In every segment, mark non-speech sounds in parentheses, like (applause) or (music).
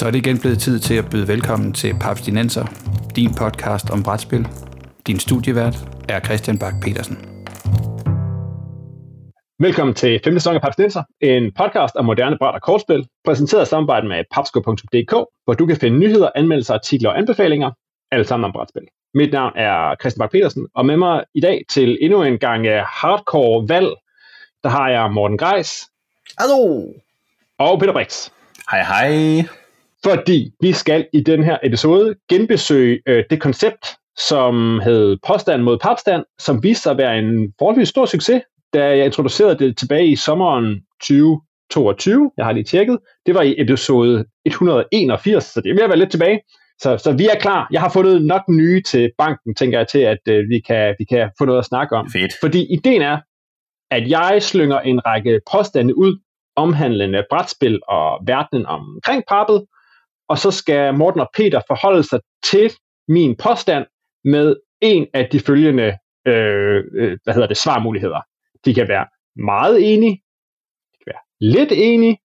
Så er det igen blevet tid til at byde velkommen til Paps Dinenser, din podcast om brætspil. Din studievært er Christian Bak petersen Velkommen til 5. sæson af Paps Dinenser, en podcast om moderne bræt og kortspil, præsenteret i samarbejde med papsko.dk, hvor du kan finde nyheder, anmeldelser, artikler og anbefalinger, alle sammen om brætspil. Mit navn er Christian Bak petersen og med mig i dag til endnu en gang hardcore valg, der har jeg Morten Greis. Hallo! Og Peter Brix. Hej hej fordi vi skal i den her episode genbesøge øh, det koncept, som hed Påstand mod Papstand, som viste sig at være en forholdsvis stor succes, da jeg introducerede det tilbage i sommeren 2022. Jeg har lige tjekket. Det var i episode 181, så det er ved at være lidt tilbage. Så, så vi er klar. Jeg har fundet nok nye til banken, tænker jeg til, at øh, vi, kan, vi kan få noget at snakke om. Fedt. Fordi ideen er, at jeg slynger en række påstande ud, omhandlende brætspil og verdenen omkring pappet, og så skal Morten og Peter forholde sig til min påstand med en af de følgende øh, øh, hvad hedder det, svarmuligheder. De kan være meget enige, de kan være lidt enige,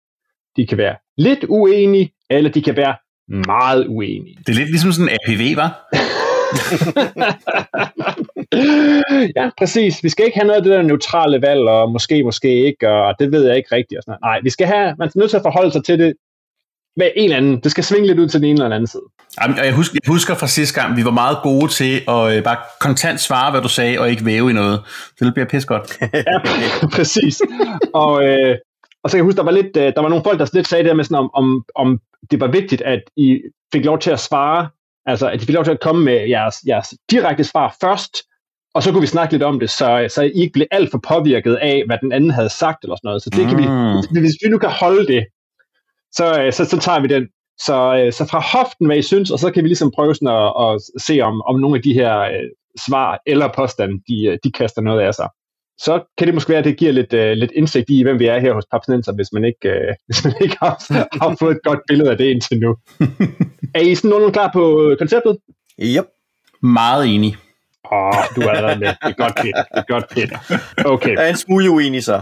de kan være lidt uenige, eller de kan være meget uenige. Det er lidt ligesom sådan en APV, var? (laughs) ja, præcis. Vi skal ikke have noget af det der neutrale valg, og måske, måske ikke, og det ved jeg ikke rigtigt. Og sådan Nej, vi skal have, man er nødt til at forholde sig til det med en eller anden. Det skal svinge lidt ud til den ene eller anden side. Jamen, jeg, husker, jeg husker fra sidste gang, vi var meget gode til at øh, bare kontant svare, hvad du sagde, og ikke væve i noget. Så det bliver pis godt. (laughs) ja, præcis. Og, øh, og så kan jeg huske, der var, lidt, øh, der var nogle folk, der lidt sagde det med sådan, om, om, om det var vigtigt, at I fik lov til at svare, altså at I fik lov til at komme med jeres, jeres direkte svar først, og så kunne vi snakke lidt om det, så, så I ikke blev alt for påvirket af, hvad den anden havde sagt, eller sådan noget. Så det mm. kan vi, hvis vi nu kan holde det, så, øh, så, så tager vi den. Så, øh, så fra hoften, hvad I synes, og så kan vi ligesom prøve sådan at, at se, om, om nogle af de her øh, svar eller påstande, de, øh, de kaster noget af sig. Så kan det måske være, at det giver lidt, uh, lidt indsigt i, hvem vi er her hos Papsnenser, hvis man ikke, uh, (laughs) hvis man ikke har, har fået et godt billede af det indtil nu. (laughs) er I sådan nogen klar på konceptet? Yep. Meget enig. Åh, oh, du er allerede med. Det er godt, Peter. Det er godt, Peter. Okay. Jeg er en smule uenig så.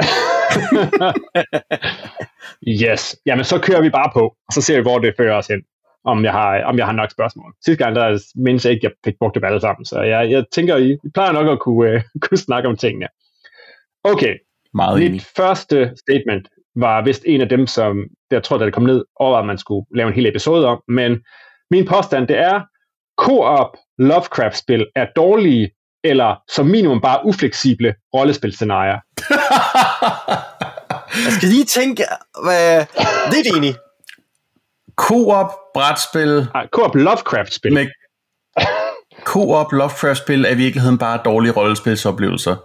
(laughs) yes. Jamen, så kører vi bare på, og så ser vi, hvor det fører os hen, om jeg har, om jeg har nok spørgsmål. Sidste gang, der mindes jeg ikke, jeg fik brugt det alle sammen, så jeg, jeg tænker, I, I plejer nok at kunne, uh, (laughs) kunne snakke om tingene. Okay. Meget Mit enig. første statement var vist en af dem, som jeg tror, da det kom ned over, at man skulle lave en hel episode om, men min påstand, det er, co-op Lovecraft-spil er dårlige, eller som minimum bare ufleksible rollespilscenarier. (laughs) Jeg skal lige tænke, hvad... Det er enig. Co-op brætspil co-op Lovecraft-spil. med Co-op Lovecraft-spil er i virkeligheden bare dårlige rollespilsoplevelser.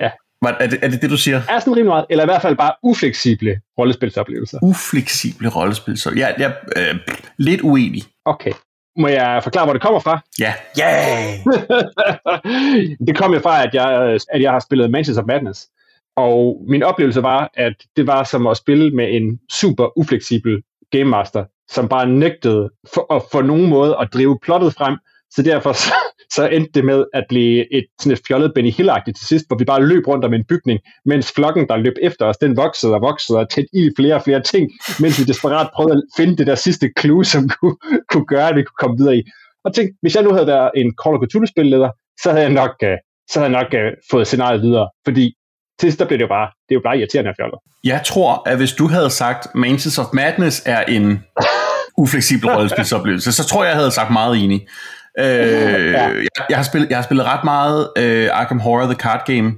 Ja. Er det, er det det, du siger? er sådan rimelig meget, eller i hvert fald bare ufleksible rollespilsoplevelser. Ufleksible rollespil. Så jeg, er øh, lidt uenig. Okay. Må jeg forklare, hvor det kommer fra? Ja. Yeah! (laughs) det kom jo fra, at jeg, at jeg har spillet Mansions of Madness. Og min oplevelse var, at det var som at spille med en super ufleksibel game master, som bare nægtede for, at få nogen måde at drive plottet frem. Så derfor så, så endte det med at blive et, sådan et fjollet Benny hill til sidst, hvor vi bare løb rundt om en bygning, mens flokken, der løb efter os, den voksede og voksede og tæt i flere og flere ting, mens vi desperat prøvede at finde det der sidste clue, som kunne, kunne gøre, at vi kunne komme videre i. Og tænkte, hvis jeg nu havde været en Call of Cthulhu-spilleder, så havde jeg nok, øh, så havde jeg nok uh, fået scenariet videre, fordi til sidst blev det jo bare, det er jo bare irriterende at fjolle. Jeg tror, at hvis du havde sagt, Mansions of Madness er en (laughs) ufleksibel rollespilsoplevelse, så tror jeg, jeg havde sagt meget enig. Øh, ja. jeg, jeg, har spillet, jeg har spillet ret meget øh, Arkham Horror The Card Game,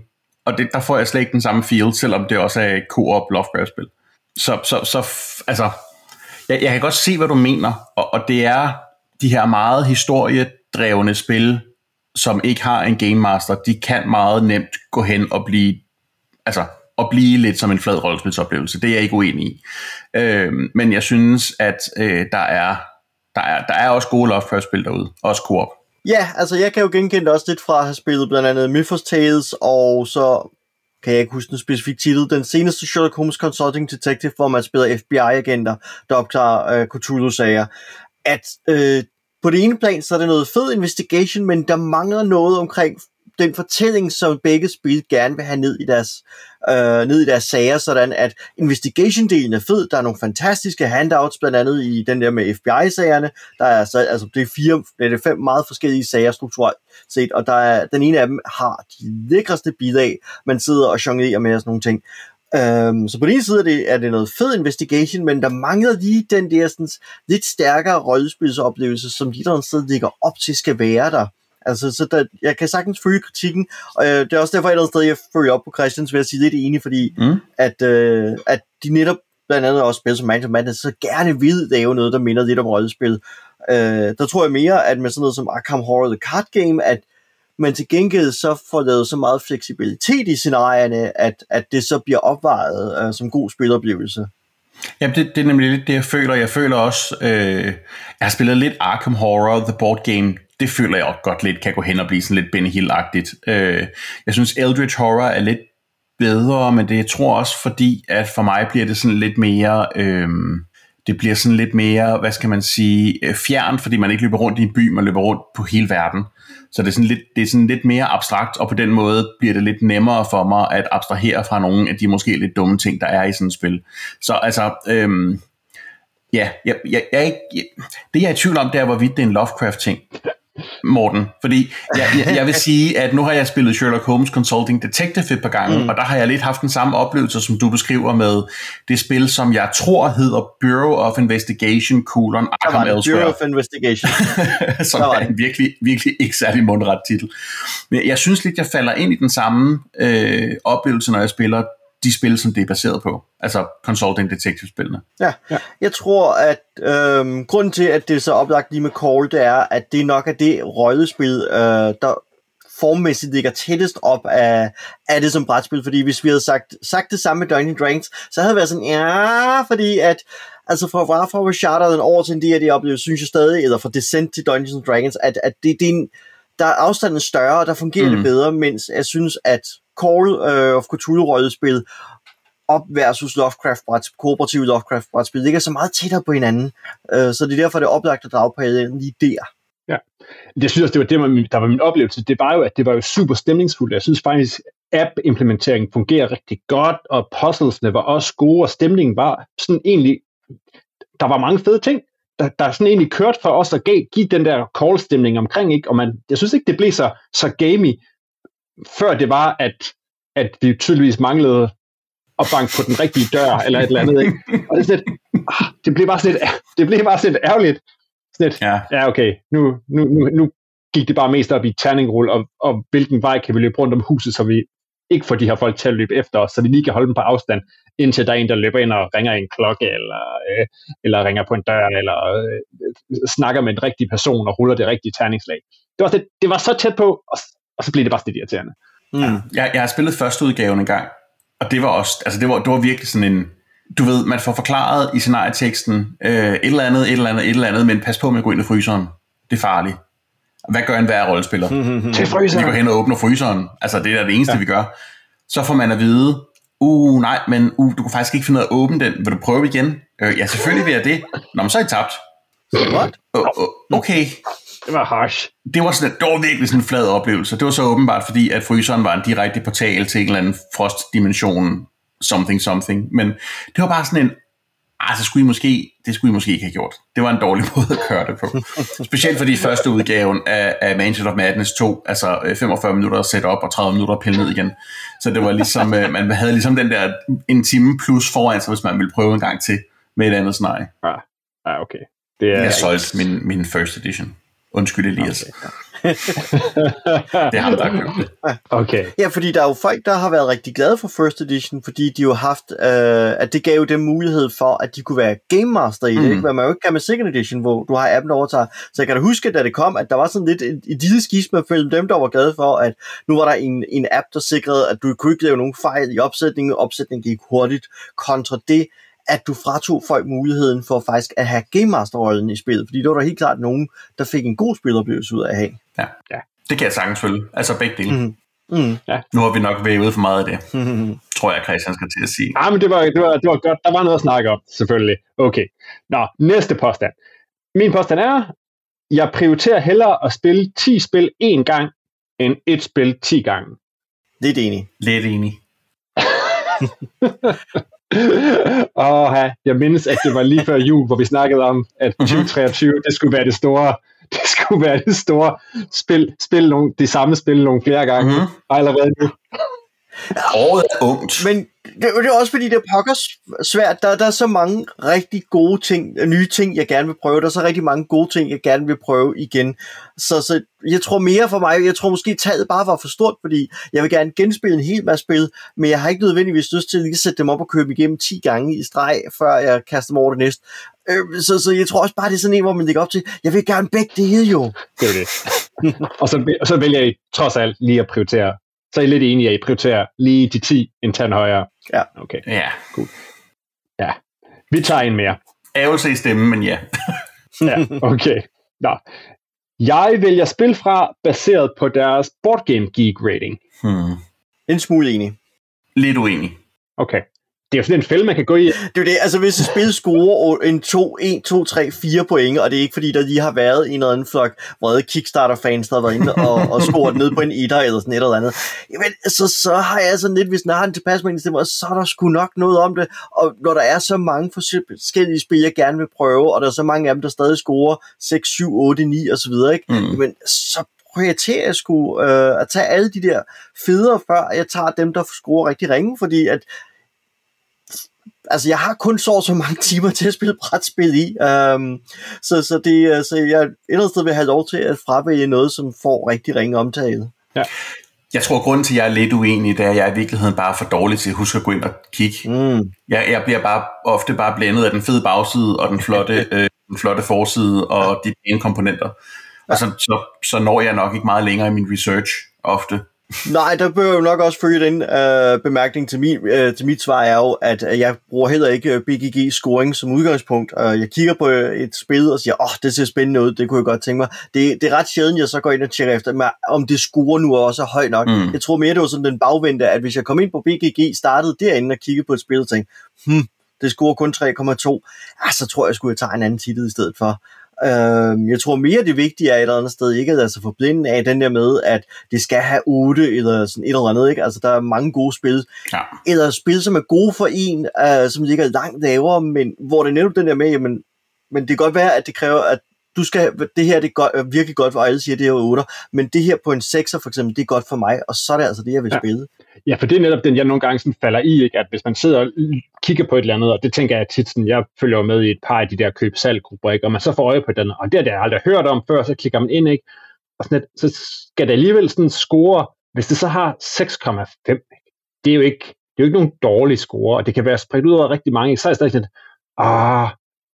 og det, der får jeg slet ikke den samme feel, selvom det også er et co-op Lovecraft-spil. Så, så, så altså, jeg, jeg kan godt se, hvad du mener, og, og det er de her meget historiedrevne spil, som ikke har en game master, de kan meget nemt gå hen og blive, altså, at blive lidt som en flad rollespilsoplevelse. Det er jeg ikke uenig i. Øh, men jeg synes, at øh, der, er, der, er, der er også gode Lovecraft-spil derude. Også Coop. Ja, altså jeg kan jo genkende det også lidt fra at have spillet blandt andet Mythos Tales, og så kan jeg ikke huske den specifikke titel, den seneste Sherlock Holmes Consulting Detective, hvor man spiller FBI-agenter, der opklarer øh, Cthulhu-sager, at øh, på det ene plan, så er det noget fed investigation, men der mangler noget omkring den fortælling, som begge spil gerne vil have ned i deres, øh, ned i deres sager, sådan at investigation-delen er fed. Der er nogle fantastiske handouts, blandt andet i den der med FBI-sagerne. Der er så, altså, det er fire, det er fem meget forskellige sager strukturelt set, og der er, den ene af dem har de lækreste bidrag, man sidder og jonglerer med og sådan nogle ting. Øhm, så på den ene side er det, er det noget fed investigation, men der mangler lige den der sådan, lidt stærkere rollespilsoplevelse, som de der sted ligger op til skal være der. Altså, så der, jeg kan sagtens følge kritikken, og øh, det er også derfor, et sted, jeg følger op på Christians, vil jeg sige lidt enig, fordi mm. at, øh, at de netop blandt andet også spil som Mansion Madness, så gerne vil lave noget, der minder lidt om rollespil. Øh, der tror jeg mere, at med sådan noget som Arkham Horror The Card Game, at men til gengæld så får lavet så meget fleksibilitet i scenarierne, at, at det så bliver opvejet uh, som god spiloplevelse. Ja, det, det er nemlig lidt det, jeg føler. Jeg føler også, øh, jeg har spillet lidt Arkham Horror, The Board Game. Det føler jeg også godt lidt kan gå hen og blive sådan lidt Benny Hill-agtigt. Øh, jeg synes, Eldritch Horror er lidt bedre, men det jeg tror også fordi, at for mig bliver det sådan lidt mere... Øh, det bliver sådan lidt mere, hvad skal man sige, øh, fjern, fordi man ikke løber rundt i en by, man løber rundt på hele verden. Så det er, sådan lidt, det er sådan lidt mere abstrakt, og på den måde bliver det lidt nemmere for mig at abstrahere fra nogle af de måske lidt dumme ting, der er i sådan et spil. Så altså, øhm, ja, jeg, jeg, jeg, jeg, det jeg er i tvivl om, det er, hvorvidt det er en Lovecraft-ting. Morten, fordi jeg, jeg, jeg vil (laughs) sige, at nu har jeg spillet Sherlock Holmes Consulting Detective et par gange, mm. og der har jeg lidt haft den samme oplevelse, som du beskriver med det spil, som jeg tror hedder Bureau of Investigation, colon Arkham Elsewhere. Bureau of Investigation. (laughs) som er en virkelig, virkelig ikke særlig mundret titel. Men jeg synes lidt, jeg falder ind i den samme øh, oplevelse, når jeg spiller de spil, som det er baseret på. Altså Consulting Detective-spillene. Ja. ja, jeg tror, at øhm, grunden til, at det er så oplagt lige med Call, det er, at det nok er det rollespil, øh, der formmæssigt ligger tættest op af, af det som brætspil, fordi hvis vi havde sagt, sagt det samme med Dungeons Dragons, så havde det været sådan, ja, fordi at altså fra fra fra Charter over til en D&D oplevelse, synes jeg stadig, eller fra Descent til Dungeons Dragons, at, at det, det er en, der er afstanden større, og der fungerer mm. det bedre, mens jeg synes, at Call uh, of Cthulhu-rollespil op versus Lovecraft kooperativ Lovecraft brætspil ligger så meget tættere på hinanden, uh, så det er derfor, det er oplagt at drage på lige der. Ja, det synes jeg, det var det, man, der var min oplevelse. Det var jo, at det var jo super stemningsfuldt. Jeg synes faktisk, app-implementeringen fungerer rigtig godt, og puzzlesne var også gode, og stemningen var sådan egentlig, der var mange fede ting, der, der sådan egentlig kørt for os at give den der call-stemning omkring, ikke? og man, jeg synes ikke, det blev så, så gamey, før det var, at, at vi tydeligvis manglede at banke på den rigtige dør, eller et eller andet, ikke? Og det, er sådan lidt, ah, det blev bare sådan lidt, det blev bare sådan lidt ærgerligt. Sådan lidt, ja. ja, okay, nu, nu, nu, nu gik det bare mest op i terningrull, og, og hvilken vej kan vi løbe rundt om huset, så vi ikke får de her folk til at løbe efter os, så vi lige kan holde dem på afstand, indtil der er en, der løber ind og ringer en klokke, eller, øh, eller ringer på en dør, eller øh, snakker med en rigtig person og ruller det rigtige terningslag. Det var, det, det var så tæt på, og, og så blev det bare lidt irriterende. Mm. Ja. Jeg, jeg har spillet første udgaven en gang, og det var også, altså det var, det var virkelig sådan en, du ved, man får forklaret i scenarieteksten øh, et eller andet, et eller andet, et eller andet, men pas på med at gå ind i fryseren. Det er farligt. Hvad gør en hver rollespiller? (laughs) Til fryseren. Vi går hen og åbner fryseren. Altså, det er det eneste, ja. vi gør. Så får man at vide, uh, nej, men uh, du kan faktisk ikke finde ud af at åbne den. Vil du prøve igen? Øh, ja, selvfølgelig vil jeg det. Nå, men så er I tabt. What? Uh, okay. Det var harsh. Det var, sådan, det var virkelig sådan en flad oplevelse. Det var så åbenbart, fordi at fryseren var en direkte portal til en eller anden frostdimension, something something. Men det var bare sådan en, ah, så skulle I måske, det skulle I måske ikke have gjort. Det var en dårlig (laughs) måde at køre det på. Specielt fordi første udgaven af, af Mansion of Madness 2, altså 45 øh, minutter at sætte op og 30 minutter at pille ned igen. Så det var ligesom, øh, man havde ligesom den der en time plus foran sig, hvis man ville prøve en gang til med et andet scenarie. Ja, ah, okay. Det er jeg solgte min, min first edition. Undskyld Elias. Okay, ja. (laughs) det har der købt det. Okay. Ja, fordi der er jo folk, der har været rigtig glade for First Edition, fordi de jo haft, øh, at det gav dem mulighed for, at de kunne være Game Master i det, mm. ikke? hvad man jo ikke kan med Second Edition, hvor du har appen overtaget. Så jeg kan da huske, da det kom, at der var sådan lidt et, et lille skisme mellem dem, der var glade for, at nu var der en, en app, der sikrede, at du kunne ikke lave nogen fejl i opsætningen, opsætningen gik hurtigt, kontra det, at du fratog folk muligheden for faktisk at have Game Master-rollen i spillet, fordi det var der helt klart nogen, der fik en god spiloplevelse ud af at have. Ja, ja. det kan jeg sagtens følge. Altså begge dele. Mm. Mm. Ja. Nu har vi nok vævet for meget af det, mm. tror jeg, Christian skal til at sige. Ja, men det var, det, var, det var godt. Der var noget at snakke om, selvfølgelig. Okay. Nå, næste påstand. Min påstand er, jeg prioriterer hellere at spille 10 spil én gang, end et spil 10 gange. Lidt enig. Lidt enig. (laughs) Åh, ja. jeg mindes, at det var lige før jul, hvor vi snakkede om, at 2023, det skulle være det store, (laughs) det skulle være det store spil, spil nogle, det samme spil nogle flere gange, Mhm. mm-hmm. allerede nu. Året er ungt. Men det, det er også fordi, det er pokker svært. Der, der er så mange rigtig gode ting, nye ting, jeg gerne vil prøve. Der er så rigtig mange gode ting, jeg gerne vil prøve igen. Så, så jeg tror mere for mig, jeg tror måske taget bare var for stort, fordi jeg vil gerne genspille en hel masse spil, men jeg har ikke nødvendigvis lyst til at lige sætte dem op og købe igennem 10 gange i streg, før jeg kaster dem over det næste. Øh, så, så jeg tror også bare, det er sådan en, hvor man lægger op til, jeg vil gerne begge dele jo. Det er jo det. (laughs) og, så, og så vælger I trods alt lige at prioritere. Så er I lidt enige, at I prioriterer lige de 10 en tand højere. Ja. Okay, Ja. vi tager en mere. Ævelse i stemmen, men ja. Ja, okay. Nå. Jeg vælger spil fra, baseret på deres Board Game Geek rating. Hmm. En smule enig. Lidt uenig. Okay. Det er jo sådan en fælde, man kan gå i. Det er jo det, altså hvis et spil scorer en 2, 1, 2, 3, 4 point, og det er ikke fordi, der lige har været en eller anden flok vrede Kickstarter-fans, der har været inde og, og scoret ned på en etter eller sådan et eller andet, jamen så, så har jeg sådan lidt, hvis den har en tilpas med stemmer, så er der sgu nok noget om det, og når der er så mange forskellige spil, jeg gerne vil prøve, og der er så mange af dem, der stadig scorer 6, 7, 8, 9 og så videre, ikke? Mm. Jamen, så prioriterer jeg sgu øh, at tage alle de der federe, før jeg tager dem, der scorer rigtig ringe, fordi at altså jeg har kun så så mange timer til at spille brætspil i, um, så, så, det, så jeg et eller andet sted vil have lov til at fravælge noget, som får rigtig ringe omtale. Jeg tror, grunden til, at jeg er lidt uenig, det er, at jeg i virkeligheden bare er for dårlig til at huske at gå ind og kigge. Mm. Jeg, jeg bliver bare ofte bare blændet af den fede bagside og den flotte, (laughs) øh, den flotte forside og de pæne komponenter. Og så, så, så når jeg nok ikke meget længere i min research ofte. Nej, der bør jeg jo nok også følge den øh, bemærkning til, min, øh, til mit svar er jo, at øh, jeg bruger heller ikke øh, BGG scoring som udgangspunkt. Uh, jeg kigger på øh, et spil og siger, åh, oh, det ser spændende ud, det kunne jeg godt tænke mig. Det, det er ret sjældent, jeg så går ind og tjekker efter, om det scorer nu også er højt nok. Mm. Jeg tror mere, det var sådan den bagvendte, at hvis jeg kom ind på BGG, startede derinde og kiggede på et spil og tænkte, hmm, det scorer kun 3,2, ah, så tror jeg, jeg skulle tage en anden titel i stedet for. Øh, jeg tror mere, det vigtige er et eller andet sted ikke at lade sig forblinde af den der med, at det skal have 8 eller sådan et eller andet. Ikke? Altså, der er mange gode spil. Ja. Eller spil, som er gode for en, øh, som ligger langt lavere, men hvor det netop den der med, jamen, men det kan godt være, at det kræver, at du skal, det her det er, godt, er virkelig godt for, alle siger, det er 8, men det her på en 6'er for eksempel, det er godt for mig, og så er det altså det, jeg vil Ja. spille. Ja, for det er netop den, jeg nogle gange sådan falder i, ikke? at hvis man sidder kigger på et eller andet, og det tænker jeg tit sådan, jeg følger med i et par af de der køb-salg-grupper, ikke? og man så får øje på den, og det har jeg aldrig hørt om før, så klikker man ind, ikke? og sådan et, så skal det alligevel sådan score, hvis det så har 6,5, ikke? det er jo ikke, det er jo ikke nogen dårlige score, og det kan være spredt ud over rigtig mange, så er jeg stadig sådan ah,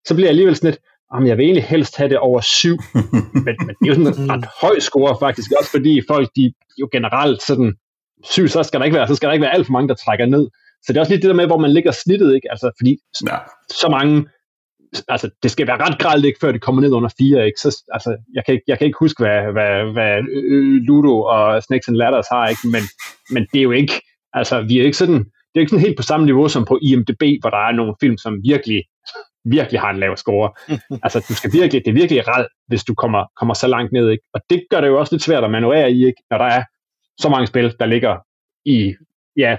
så bliver jeg alligevel sådan lidt, jamen, jeg vil egentlig helst have det over 7, (laughs) men, men det er jo sådan en ret høj score faktisk, også fordi folk, de jo generelt sådan, syv, så skal der ikke være, så skal der ikke være alt for mange, der trækker ned. Så det er også lidt det der med, hvor man ligger snittet, ikke? Altså, fordi Ja. så mange, altså, det skal være ret gralt, ikke, før det kommer ned under fire, ikke? Så, altså, jeg kan, ikke, jeg kan ikke huske, hvad, hvad, hvad øh, Ludo og Snakes and Ladders har, ikke? Men, men det er jo ikke, altså, vi er ikke sådan, det er ikke sådan helt på samme niveau som på IMDb, hvor der er nogle film, som virkelig, virkelig har en lav score. (laughs) altså, du skal virkelig, det er virkelig ret, hvis du kommer, kommer så langt ned, ikke? Og det gør det jo også lidt svært at manøvrere i, ikke? Når der er så mange spil, der ligger i ja,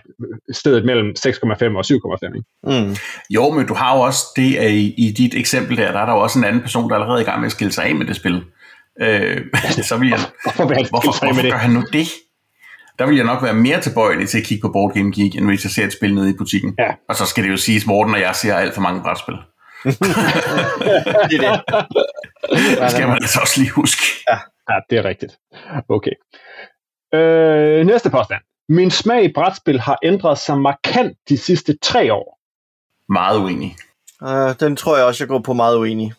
stedet mellem 6,5 og 7,5. Ikke? Mm. Jo, men du har jo også det, at i, i dit eksempel der, der er der jo også en anden person, der er allerede i gang med at skille sig af med det spil. Øh, (laughs) så vil jeg, (laughs) Hvorfor vil han hvorfor, hvorfor det? gør han nu det? Der vil jeg nok være mere tilbøjelig til at kigge på Board Game Geek, end hvis jeg ser et spil nede i butikken. Ja. Og så skal det jo siges, Morten og jeg ser alt for mange brætspil. (laughs) Det er det. Det skal man altså også lige huske. Ja, det er rigtigt. Okay. Øh, næste påstand. Min smag i brætspil har ændret sig markant de sidste tre år. Meget uenig. Uh, den tror jeg også, jeg går på meget uenig.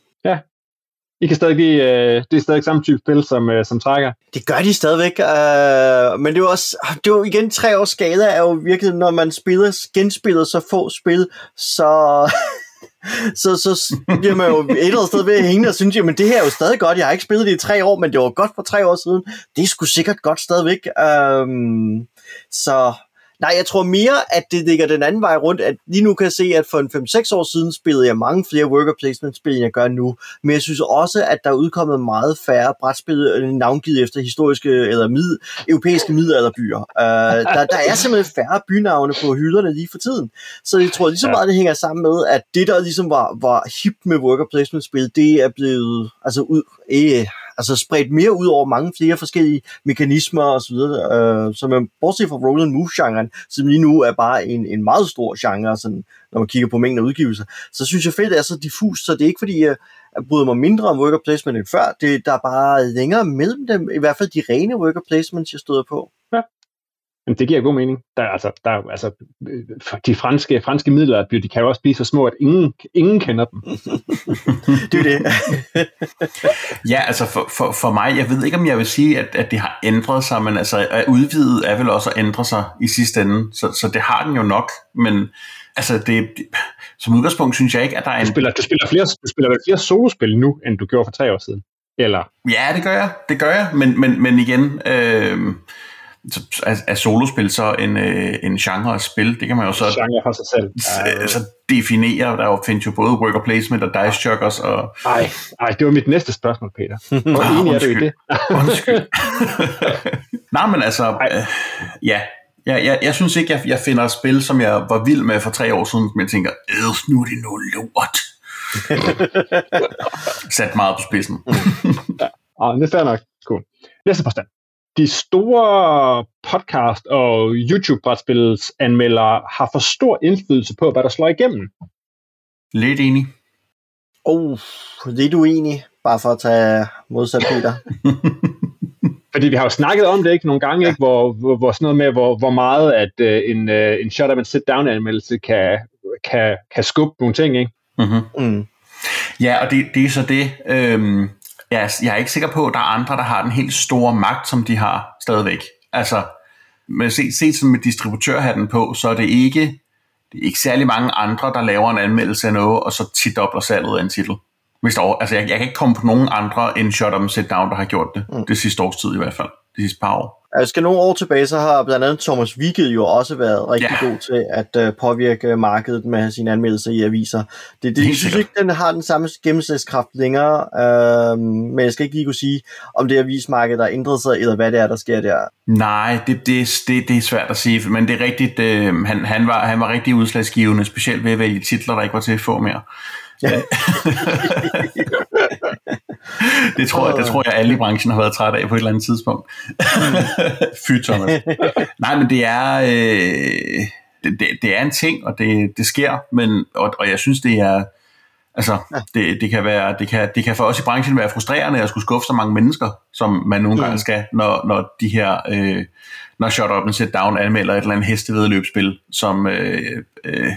I kan stadig give, øh, det er stadig samme type spil, som, øh, som trækker. Det gør de stadigvæk, øh, men det er også, det er jo igen tre års skala, er jo virkelig, når man spiller, genspiller så få spil, så, (laughs) så, så bliver man jo et eller andet sted ved at hænge og synes, jamen det her er jo stadig godt, jeg har ikke spillet det i tre år, men det var godt for tre år siden, det er sgu sikkert godt stadigvæk. Um, så Nej, jeg tror mere, at det ligger den anden vej rundt, at lige nu kan jeg se, at for en 5-6 år siden spillede jeg mange flere worker placement spil, end jeg gør nu. Men jeg synes også, at der er udkommet meget færre brætspil, øh, navngivet efter historiske eller mid, europæiske middelalderbyer. Uh, (laughs) der, der er simpelthen færre bynavne på hylderne lige for tiden. Så jeg tror lige så meget, det hænger sammen med, at det, der ligesom var, var hip med worker placement spil, det er blevet altså ud, eh, altså spredt mere ud over mange flere forskellige mekanismer og så videre, øh, som man, bortset fra roll and move genren, som lige nu er bare en, en meget stor genre, sådan, når man kigger på mængden af udgivelser, så synes jeg fedt er så diffus, så det er ikke fordi, jeg, jeg bryder mig mindre om worker placement end før, det, der er bare længere mellem dem, i hvert fald de rene worker placements, jeg støder på. Ja. Men det giver god mening. Der, altså, der, altså, de franske, franske midler, de kan jo også blive så små, at ingen, ingen kender dem. (laughs) det er det. (laughs) ja, altså for, for, for mig, jeg ved ikke, om jeg vil sige, at, at det har ændret sig, men altså at udvidet er vel også at ændre sig i sidste ende, så, så det har den jo nok, men altså det, det, som udgangspunkt synes jeg ikke, at der er en... Du spiller, du spiller, flere, du spiller vel flere solospil nu, end du gjorde for tre år siden? Eller? Ja, det gør jeg, det gør jeg, men, men, men igen... Øh, så er, er solospil så en, øh, en genre af spil? Det kan man jo så, genre for sig selv. Ja, så definere. Der findes jo både worker placement og dice chuckers. Og... Ej, ej, det var mit næste spørgsmål, Peter. (laughs) Hvor ah, enig er du i det? undskyld. (laughs) Nej, men altså, øh, ja, jeg, jeg, jeg synes ikke, jeg, jeg finder et spil, som jeg var vild med for tre år siden, men jeg tænker, øh, nu er det noget lort. (laughs) Sat meget på spidsen. ja, ah, det er fair nok. Cool. Næste påstand de store podcast- og YouTube-brætspilsanmeldere har for stor indflydelse på, hvad der slår igennem. Lidt enig. Oh, lidt uenig, bare for at tage modsat Peter. (laughs) Fordi vi har jo snakket om det ikke nogle gange, ja. ikke, hvor, hvor, hvor sådan noget med, hvor, hvor meget at uh, en, uh, en shut up and sit down anmeldelse kan, kan, kan skubbe nogle ting, ikke? Mm-hmm. Mm. Ja, og det, det er så det. Øhm, jeg er, jeg er ikke sikker på, at der er andre, der har den helt store magt, som de har stadigvæk. Altså, med set, set som med distributørhatten på, så er det ikke, det er ikke særlig mange andre, der laver en anmeldelse af noget, og så tidobler salget af en titel. Hvis der, altså, jeg, jeg kan ikke komme på nogen andre end Shut Up and Sit Down, der har gjort det. Mm. Det sidste års tid i hvert fald. Det sidste par år. Jeg skal nogle år tilbage, så har blandt andet Thomas Wigge jo også været rigtig ja. god til at uh, påvirke markedet med sine anmeldelser i aviser. Det, det, jeg synes ikke, den har den samme gennemsnitskraft længere, uh, men jeg skal ikke lige kunne sige, om det er avismarkedet, der har ændret sig, eller hvad det er, der sker der. Nej, det, det, det, det er svært at sige, men det er rigtigt, uh, han, han, var, han var rigtig udslagsgivende, specielt ved at vælge titler, der ikke var til at få mere. Ja. (laughs) (laughs) det, tror jeg, det tror jeg, alle i branchen har været træt af på et eller andet tidspunkt. (laughs) Fy, Thomas. Nej, men det er, øh, det, det, det er en ting, og det, det sker, men, og, og jeg synes, det er, altså, det, det, kan være, det, kan, det kan for os i branchen være frustrerende at skulle skuffe så mange mennesker, som man nogle gange mm. skal, når, når de her, øh, når Shut Up and Sit Down anmelder et eller andet hestevedløbsspil, som øh, øh,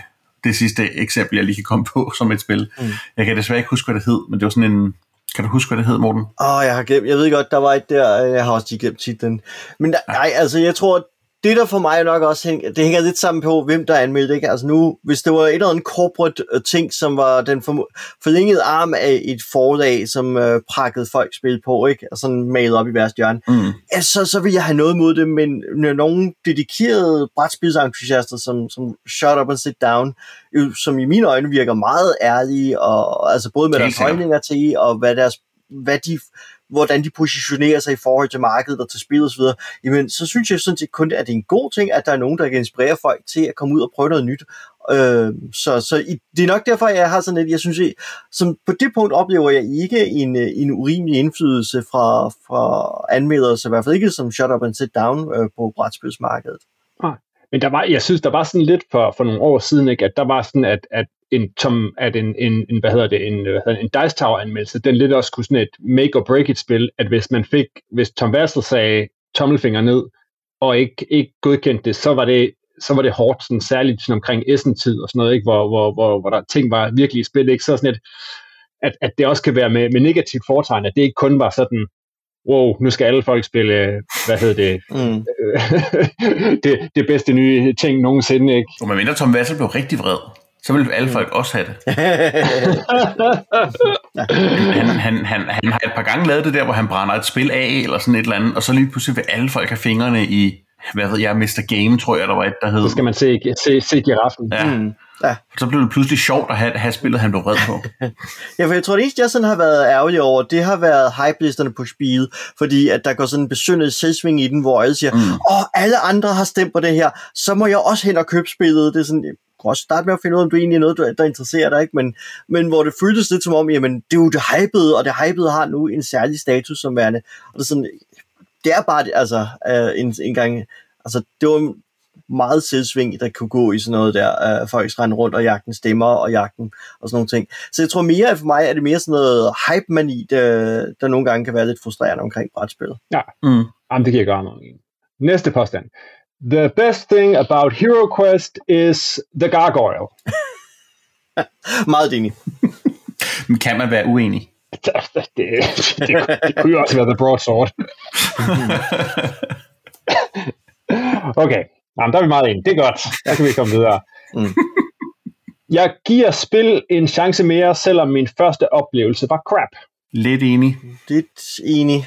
det sidste eksempel, jeg lige kan komme på som et spil. Mm. Jeg kan desværre ikke huske, hvad det hed, men det var sådan en... Kan du huske, hvad det hed, Morten? Åh, oh, jeg har glemt. Jeg ved godt, der var et der. Jeg har også lige glemt titlen. Men der, nej, altså, jeg tror, det der for mig nok også hænger, det hænger lidt sammen på, hvem der er anmeldt, ikke? Altså nu, hvis det var et eller andet corporate uh, ting, som var den for, forlængede arm af et forlag, som uh, prakkede folk spil på, ikke? Og sådan malet op i værst hjørne, mm. ja, så, så vil jeg have noget mod det, men når nogle dedikerede brætspilsentusiaster, som, som Shut Up and Sit Down, jo, som i mine øjne virker meget ærlige, og altså både med deres holdninger til, og hvad deres hvad de hvordan de positionerer sig i forhold til markedet og til spil osv., jamen så synes jeg sådan set kun, at det er en god ting, at der er nogen, der kan inspirere folk til at komme ud og prøve noget nyt. Øh, så så i, det er nok derfor, jeg har sådan et, jeg synes, som på det punkt oplever jeg ikke en, en urimelig indflydelse fra, fra anmeldere, så i hvert fald ikke som Shut Up and Sit Down øh, på brætspilsmarkedet. Men der var, jeg synes, der var sådan lidt for, for nogle år siden, ikke, at der var sådan, at, at en, tom, at en, en, en, hvad hedder det, en, hvad hedder det, en Dice Tower anmeldelse, den lidt også kunne sådan et make or break et spil, at hvis man fik, hvis Tom Vassel sagde tommelfinger ned, og ikke, ikke godkendte det, så var det, så var det hårdt, sådan, særligt sådan omkring Essen-tid og sådan noget, ikke? Hvor, hvor, hvor, hvor der ting var virkelig i spil, ikke? så sådan et, at, at det også kan være med, med negativt foretegn, at det ikke kun var sådan, wow, nu skal alle folk spille, hvad hedder det, mm. (laughs) det, det bedste nye ting nogensinde, ikke? Og man mindre Tom Vassel blev rigtig vred, så vil alle folk også have det. (laughs) han, han, han, han har et par gange lavet det der, hvor han brænder et spil af, eller sådan et eller andet, og så lige pludselig vil alle folk have fingrene i hvad ved jeg, Mr. Game, tror jeg, der var et, der hed. Så skal man se, se, se giraffen. Ja. Mm. Ja. Så blev det pludselig sjovt at have, have spillet, han blev vred på. (laughs) Ja, for jeg tror, det eneste, jeg sådan har været ærgerlig over, det har været hype-listerne på spil, fordi at der går sådan en besyndet selvsving i den, hvor alle siger, Mm. åh, alle andre har stemt på det her, så må jeg også hen og købe spillet. Det er sådan, også starte med at finde ud af, om det egentlig er noget, der, interesserer dig, ikke? Men, men hvor det føltes lidt som om, jamen, det er jo det hypede, og det hypede har nu en særlig status som værende. Og det er sådan, det er bare, altså, uh, en, en gang, altså, det var meget selvsving, der kunne gå i sådan noget der. Uh, folk rende rundt og jagten stemmer og jagten og sådan nogle ting. Så jeg tror mere, at for mig er det mere sådan noget hype-mani, der, der nogle gange kan være lidt frustrerende omkring brætspillet. Mm. Jamen, det giver godt nok. Næste påstand. The best thing about Hero Quest is the gargoyle. (laughs) Meget enig. Men kan man være uenig? Det, det, det, det kunne jo også være the broadsword. (laughs) Okay, Jamen, der er vi meget enige. Det er godt. Der kan vi komme videre. Mm. (laughs) Jeg giver spil en chance mere, selvom min første oplevelse var crap. Lidt enig. Lidt enig.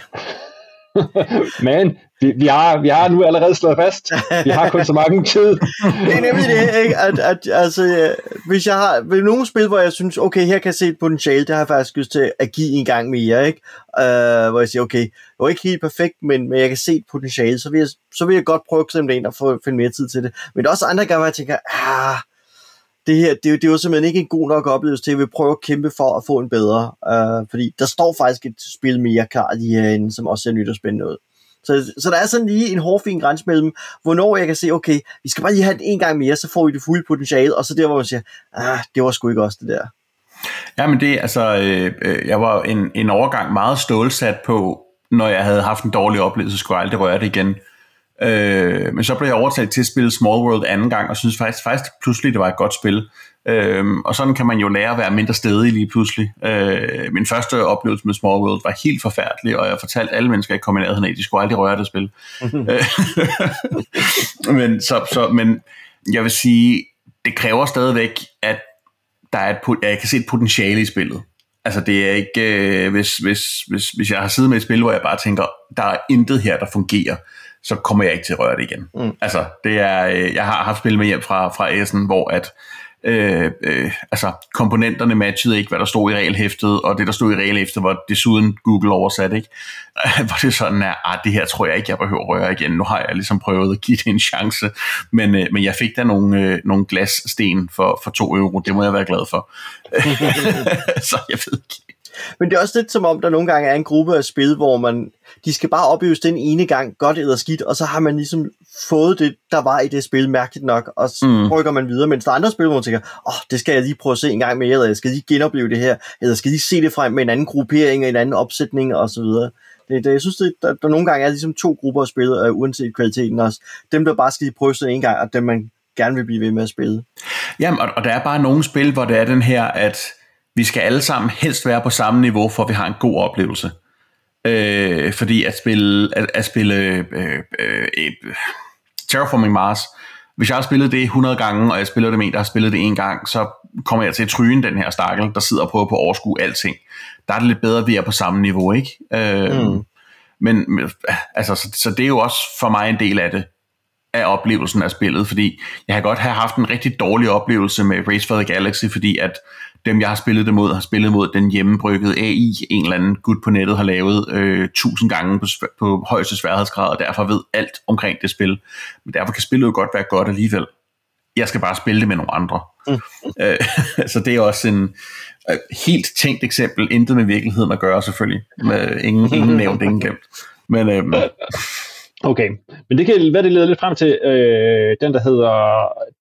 (laughs) Men vi, vi, har, vi har nu allerede slået fast. Vi har kun så mange tid. (laughs) Det er nemlig det, ikke? At, at, altså, hvis jeg har ved nogle spil, hvor jeg synes, okay, her kan jeg se et potentiale, det har jeg faktisk lyst til at give en gang mere, ikke? Uh, hvor jeg siger, okay, det var ikke helt perfekt, men, men jeg kan se et potentiale, så vil jeg, så vil jeg godt prøve at ind og få, finde mere tid til det. Men der er også andre gange, hvor jeg tænker, ah, det her, det, er jo- det er jo simpelthen ikke en god nok oplevelse til, at vi prøver at kæmpe for at få en bedre. Øh, fordi der står faktisk et spil mere klar i herinde, som også ser nyt og spændende ud. Så, så der er sådan lige en hårfin grænse mellem, hvornår jeg kan se, okay, vi skal bare lige have det en gang mere, så får vi det fulde potentiale, og så der, hvor man siger, ah, det var sgu ikke også det der. Ja, men det, altså, øh, øh, jeg var en, en overgang meget stålsat på, når jeg havde haft en dårlig oplevelse, skulle jeg aldrig røre det igen. Øh, men så blev jeg overtalt til at spille Small World anden gang, og synes faktisk, faktisk pludselig, det var et godt spil. Øh, og sådan kan man jo lære at være mindre stedig lige pludselig. Øh, min første oplevelse med Small World var helt forfærdelig, og jeg fortalte alle mennesker, jeg kom i nærheden af, de skulle aldrig røre det spil. Øh, (laughs) men, så, så, men jeg vil sige, det kræver stadigvæk, at der er et, jeg kan se et potentiale i spillet. Altså det er ikke, øh, hvis, hvis, hvis, hvis jeg har siddet med et spil, hvor jeg bare tænker, der er intet her, der fungerer, så kommer jeg ikke til at røre det igen. Mm. Altså det er, øh, jeg har haft spil med hjem fra, fra Essen, hvor at, øh, øh, altså komponenterne matchede ikke, hvad der stod i regelhæftet, og det, der stod i regelhæftet, var desuden Google oversat, ikke? (laughs) Hvor det sådan er, ah, det her tror jeg ikke, jeg behøver at røre igen. Nu har jeg ligesom prøvet at give det en chance, men, øh, men jeg fik da nogle, øh, nogle glassten for, for to euro. Det må jeg være glad for. (laughs) så jeg ved ikke. Men det er også lidt som om, der nogle gange er en gruppe af spil, hvor man, de skal bare opleves den ene gang, godt eller skidt, og så har man ligesom fået det, der var i det spil, mærkeligt nok, og så Mm. rykker man videre. Mens der er andre spil, hvor man tænker, åh, oh, det skal jeg lige prøve at se en gang mere, eller jeg skal lige genopleve det her, eller jeg skal lige se det frem med en anden gruppering, og en anden opsætning, og så videre. Det, det, jeg synes, det, der, der nogle gange er ligesom to grupper af spil, uh, uanset kvaliteten også. Dem, der bare skal lige prøve en gang, og dem, man gerne vil blive ved med at spille. Jamen, og, og der er bare nogle spil, hvor det er den her, at vi skal alle sammen helst være på samme niveau, for at vi har en god oplevelse. Øh, fordi at spille, at, at spille øh, øh, øh, Terraforming Mars, hvis jeg har spillet det 100 gange, og jeg spiller det med en, der har spillet det en gang, så kommer jeg til at tryne den her stakkel, der sidder og prøver på at overskue alting. Der er det lidt bedre, at vi er på samme niveau, ikke? Øh, Mm. Men men, altså, så, så det er jo også for mig en del af det, af oplevelsen af spillet, fordi jeg har godt have haft en rigtig dårlig oplevelse med Race for the Galaxy, fordi at dem, jeg har spillet det mod, har spillet mod den hjemmebryggede AI, en eller anden gut på nettet har lavet øh, tusind gange på, på højeste sværhedsgrad, og derfor ved alt omkring det spil. Men derfor kan spillet jo godt være godt alligevel. Jeg skal bare spille det med nogle andre. (laughs) Øh, så det er også en øh, helt tænkt eksempel, intet med virkeligheden at gøre selvfølgelig. Med ingen, ingen nævnt, ingen glemt. Men øhm, Okay, men det kan være, det leder lidt frem til øh, den, der hedder,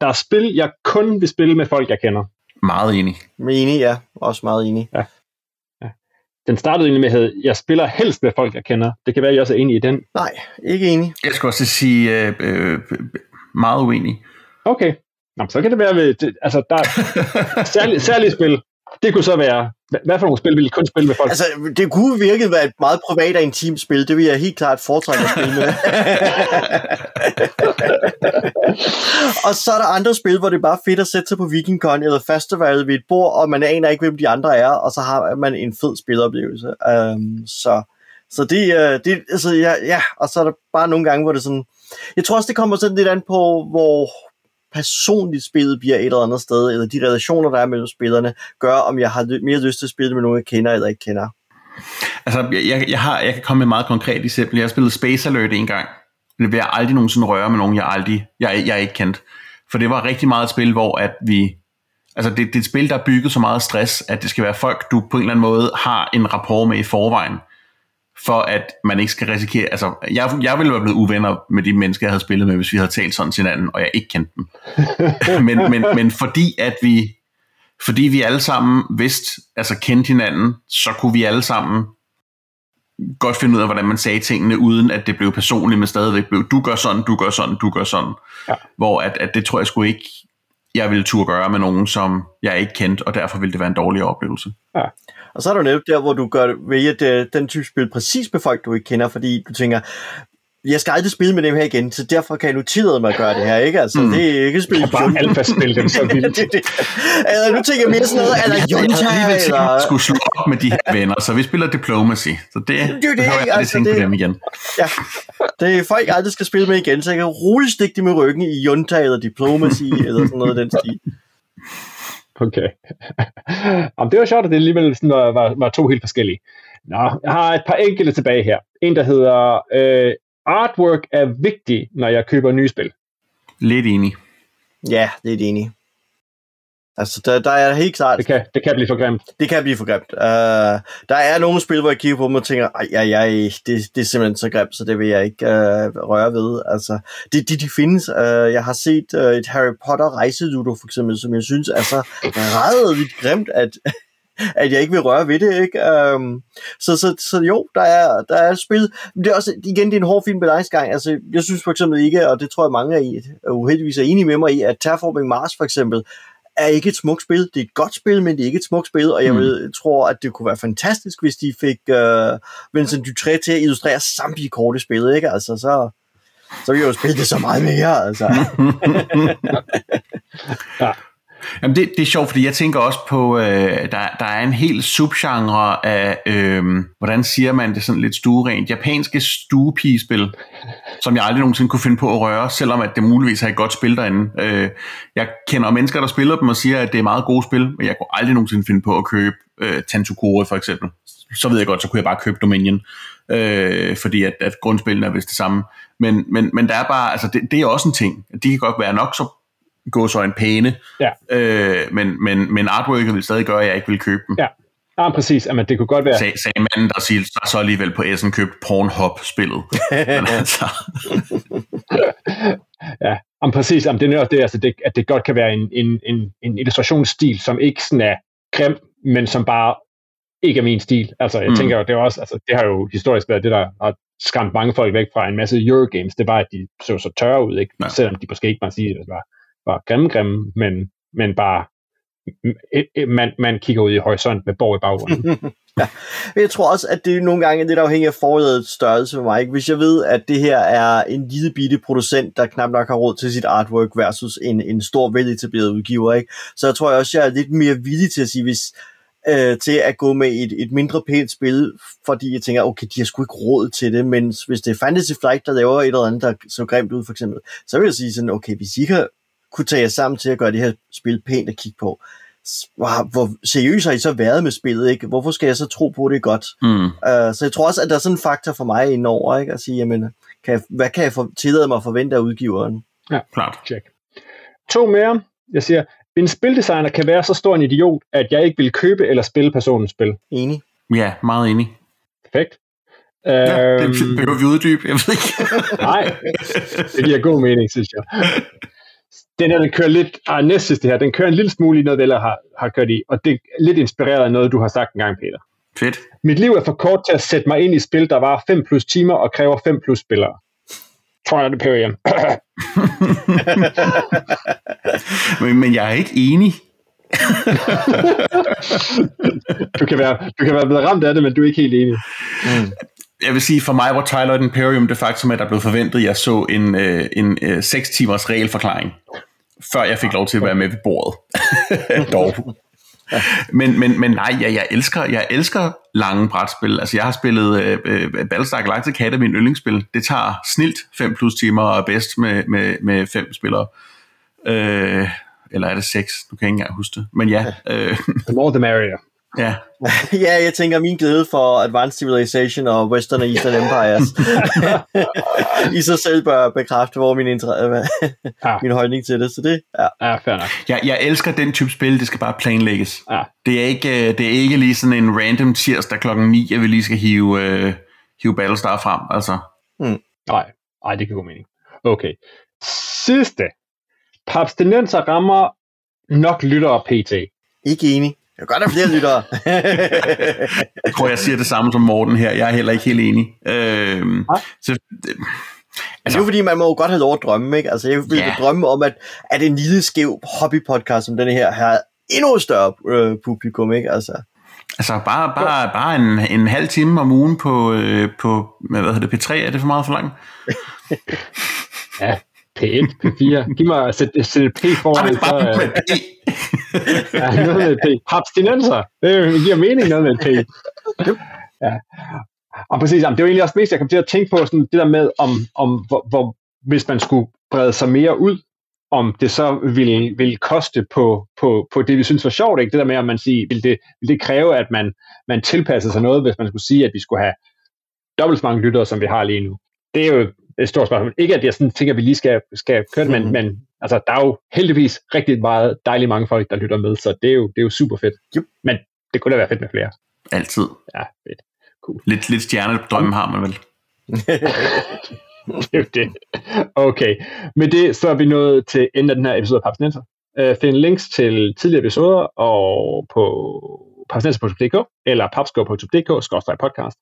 der er spil, jeg kun vil spille med folk, jeg kender. meget enig. Enig, ja. Også meget enig. Den startede egentlig med, at jeg spiller helst med folk, jeg kender. Det kan være, at I også er enige i den. Nej, ikke enig. Jeg skal også sige øh, øh, meget uenig. Okay, Nå, så kan det være, ved, det, altså der er (laughs) særlige, særlige spil. Det kunne så være, hvad, hvad for nogle spil vil I kun spille med folk? Altså, det kunne virkelig være et meget privat og intimt spil. Det vil jeg helt klart foretrække at spille med. (laughs) og så er der andre spil, hvor det er bare fedt at sætte sig på Vikingcon eller festival ved et bord, og man aner ikke, hvem de andre er, og så har man en fed spiloplevelse. Um, så, så det, uh, det altså, ja, ja, og så er der bare nogle gange, hvor det sådan, jeg tror også, det kommer sådan lidt an på, hvor personligt spillet bliver et eller andet sted, eller de relationer, der er mellem spillerne, gør, om jeg har mere lyst til at spille med nogen, jeg kender eller ikke kender. Altså, jeg, jeg, har, jeg kan komme med et meget konkret eksempel. Jeg har spillet Space Alert en gang. Det vil jeg aldrig nogensinde røre med nogen, jeg aldrig, jeg, jeg ikke kendt. For det var rigtig meget et spil, hvor at vi... Altså, det, det er et spil, der er bygget så meget stress, at det skal være folk, du på en eller anden måde har en rapport med i forvejen for at man ikke skal risikere, altså jeg, jeg ville være blevet uvenner med de mennesker, jeg havde spillet med, hvis vi havde talt sådan til hinanden, og jeg ikke kendte dem. (laughs) men, men, men fordi at vi, fordi vi alle sammen vidste, altså kendte hinanden, så kunne vi alle sammen godt finde ud af, hvordan man sagde tingene, uden at det blev personligt, men stadigvæk blev, du gør sådan, du gør sådan, du gør sådan. Ja. Hvor at, at det tror jeg sgu ikke, jeg ville turde gøre med nogen, som jeg ikke kendte, og derfor ville det være en dårlig oplevelse. Ja. Og så er du netop der, hvor du gør, vælger det, den type spil præcis med folk, du ikke kender, fordi du tænker, jeg skal aldrig spille med dem her igen, så derfor kan jeg nu tillade mig at gøre det her, ikke? Altså, mm. det er ikke spil. Jeg bare alfa-spil dem så vildt. (laughs) det, det. Altså, nu tænker jeg mere sådan noget, eller Junta, eller... Jeg skulle slå op med de her venner, så vi spiller Diplomacy, så det, det, det behøver jeg aldrig altså, tænke det, på dem igen. Ja, det er folk aldrig skal spille med igen, så jeg kan roligt stikke dem i ryggen i Junta eller Diplomacy, (laughs) eller sådan noget af den stil. Okay. (laughs) Jamen, det var sjovt, at det alligevel sådan var, var, var to helt forskellige. Nå, jeg har et par enkelte tilbage her. En, der hedder, øh, artwork er vigtig, når jeg køber nye spil. Lidt enig. Ja, lidt enig. Altså, der, der er helt klart... Det kan, det kan blive for grimt. Det kan blive for grimt. Uh, der er nogle spil, hvor jeg kigger på dem og tænker, ej, ej, ej det, det er simpelthen så grimt, så det vil jeg ikke uh, røre ved. Altså, de, de, de findes. Uh, jeg har set uh, et Harry Potter rejseludo, for eksempel, som jeg synes er så ræddeligt grimt, at, at jeg ikke vil røre ved det, ikke? Um, så, så, så jo, der er, der er spil. Men det er også, igen, det er en hård fin balancegang. Altså, jeg synes for eksempel ikke, og det tror jeg mange af I uheldigvis er enige med mig i, at Terraforming Mars for eksempel, er ikke et smukt spil. Det er et godt spil, men det er ikke et smukt spil, og jeg mm. vil, tror, at det kunne være fantastisk, hvis de fik uh, Vincent Dutré til at illustrere samtlige kort i spillet, ikke? Altså, så, så vil jeg jo spille det så meget mere, altså. (laughs) (laughs) ja. Jamen det, det er sjovt, fordi jeg tænker også på, øh, der, der er en hel subgenre af, øh, hvordan siger man det sådan lidt stuerent, japanske stuepigespil, som jeg aldrig nogensinde kunne finde på at røre, selvom at det muligvis har et godt spil derinde. Øh, jeg kender mennesker, der spiller dem og siger, at det er meget gode spil, men jeg kunne aldrig nogensinde finde på at købe øh, Tantukore for eksempel. Så ved jeg godt, så kunne jeg bare købe Dominion, øh, fordi at, at grundspillene er vist det samme. Men, men, men der er bare, altså det, det er også en ting. De kan godt være nok så gå så en pæne, ja. øh, men, men, men artworket vil stadig gøre, at jeg ikke vil købe dem. Ja. Ja, præcis. Jamen, det kunne godt være... Sag, sagde manden, der siger, så, så alligevel på Essen købt Pornhub-spillet. (laughs) men altså... (laughs) ja, jamen, præcis. Jamen, det er også det, altså, det, at det godt kan være en, en, en, en illustrationsstil, som ikke sådan er grim, men som bare ikke er min stil. Altså, jeg mm. tænker jo, det, er også, altså, det har jo historisk været det, der har skræmt mange folk væk fra en masse Eurogames. Det bare, at de så så tørre ud, ikke? Ja. selvom de måske ikke bare sige, at det var var grimme, grimme, men, men bare man, man kigger ud i horisont med borg i baggrunden. (laughs) ja. Jeg tror også, at det er nogle gange lidt afhængigt af forledets størrelse for mig. Ikke? Hvis jeg ved, at det her er en lille bitte producent, der knap nok har råd til sit artwork versus en, en stor veletableret udgiver, ikke? så jeg tror jeg også, jeg er lidt mere villig til at sige, hvis, øh, til at gå med et, et mindre pænt spil, fordi jeg tænker, okay, de har sgu ikke råd til det, men hvis det er Fantasy Flight, der laver et eller andet, der så grimt ud, for eksempel, så vil jeg sige sådan, okay, hvis I kan kunne tage jer sammen til at gøre det her spil pænt at kigge på. Hvor, hvor seriøst har I så været med spillet, ikke? Hvorfor skal jeg så tro på, at det er godt? Mm. Uh, så jeg tror også, at der er sådan en faktor for mig indover, ikke? At sige, jamen, kan jeg, hvad kan jeg for, tillade mig at forvente af udgiveren? Ja, klart. Check. To mere. Jeg siger, en spildesigner kan være så stor en idiot, at jeg ikke vil købe eller spille personens spil. Enig. Ja, meget enig. Perfekt. Ja, det øhm, behøver vi uddybe, jeg ved ikke. nej, det giver god mening, synes jeg (laughs) den her, den kører lidt, ah, næst sidste her, den kører en lille smule i noget, Vella har, har kørt i, og det er lidt inspireret af noget, du har sagt en gang, Peter. Fedt. Mit liv er for kort til at sætte mig ind i spil, der var 5 plus timer og kræver 5 plus spillere. Twilight (laughs) Imperium. men, men jeg er ikke enig. du, kan være, du kan være blevet ramt af det, men du er ikke helt enig. Mm jeg vil sige, for mig var Twilight Imperium det faktum, at der blev forventet, at jeg så en, øh, en øh, 6 timers regelforklaring, før jeg fik lov til at være med ved bordet. (laughs) Dog. men, men, men nej, jeg, jeg, elsker, jeg elsker lange brætspil. Altså, jeg har spillet øh, øh, Battlestar Galactica Cat min yndlingsspil. Det tager snilt 5 plus timer og er bedst med, med, med fem spillere. Øh, eller er det 6? Du kan ikke engang huske det. Men ja. Øh, the more the merrier. Ja. (laughs) ja, jeg tænker min glæde for Advanced Civilization og Western og Eastern Empires (laughs) i sig selv bør bekræfte, hvor min, inter- (laughs) ja. min holdning til det. Så det, ja. Ja, fair nok. Jeg, jeg elsker den type spil, det skal bare planlægges. Ja. Det, er ikke, øh, det er ikke lige sådan en random tirsdag klokken 9, at vi lige skal hive, uh, hive Battlestar frem. Altså. Mm. Nej, nej, det kan gå mening. Okay. Sidste. Papstinenser rammer nok lyttere PT. Ikke enig. Jeg kan godt have flere lyttere. jeg tror, jeg siger det samme som Morten her. Jeg er heller ikke helt enig. Øhm, så, det, Altså, det er jo fordi, man må jo godt have lov at drømme, ikke? Altså, jeg vil yeah. drømme om, at, at en lille skæv hobbypodcast som denne her har endnu større øh, publikum, ikke? Altså, altså bare, bare, bare en, en halv time om ugen på, øh, på hvad hedder det, P3, er det for meget for langt? ja, P1, P4. Giv mig sæt, sæt et P foran. Så, øh, ja, noget med P. Abstinenser. Det giver mening noget med P. Ja. Og præcis, det var egentlig også mest, jeg kom til at tænke på sådan det der med, om, om hvor, hvor, hvis man skulle brede sig mere ud, om det så ville, ville koste på, på, på det, vi synes var sjovt. Ikke? Det der med, om man siger, vil det, vil det kræve, at man, man tilpasser sig noget, hvis man skulle sige, at vi skulle have dobbelt så mange lyttere, som vi har lige nu. Det er jo et stort spørgsmål. Ikke at jeg sådan tænker, at vi lige skal, skal køre det, men, men altså, der er jo heldigvis rigtig meget dejligt mange folk, der lytter med, så det er jo, det er jo super fedt. Yep. Men det kunne da være fedt med flere. Altid. Ja, fedt. Cool. Lidt, lidt stjernedrømme har man vel. (laughs) det er jo det. Okay. Med det, så er vi nået til enden af den her episode af Papsnenser. Uh, find links til tidligere episoder og på papsnenser.dk eller papskov.dk podcast.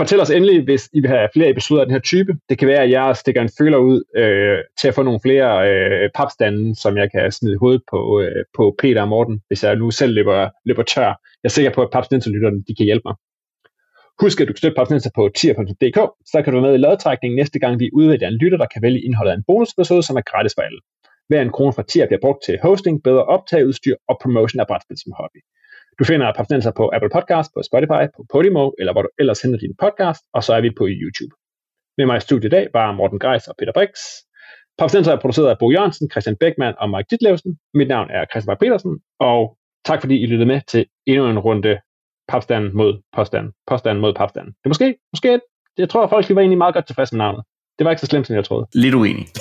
Fortæl os endelig, hvis I vil have flere episoder af den her type. Det kan være, at jeg stikker en føler ud øh, til at få nogle flere øh, papstande, som jeg kan smide hoved hovedet på, øh, på Peter og Morten, hvis jeg nu selv løber, løber tør. Jeg er sikker på, at papsnenserlytterne de kan hjælpe mig. Husk, at du kan støtte Papsnenser på tier.dk, så kan du være med i lodtrækningen næste gang, vi udvælger en lytter, der kan vælge indholdet af en bonusepisode, som er gratis for alle. Hver en krone fra tier bliver brugt til hosting, bedre optageudstyr og promotion af brætspil som hobby. Du finder Papsnenser på Apple Podcast, på Spotify, på Podimo, eller hvor du ellers henter din podcast, og så er vi på YouTube. Med mig i studiet i dag var Morten Greis og Peter Brix. Papsnenser er produceret af Bo Jørgensen, Christian Beckmann og Mike Ditlevsen. Mit navn er Christian Bak petersen og tak fordi I lyttede med til endnu en runde papstand mod påstand, påstand mod papstand. Det er måske, måske, jeg tror, at folk var egentlig meget godt tilfredse med navnet. Det var ikke så slemt, som jeg troede. Lidt uenig. (laughs)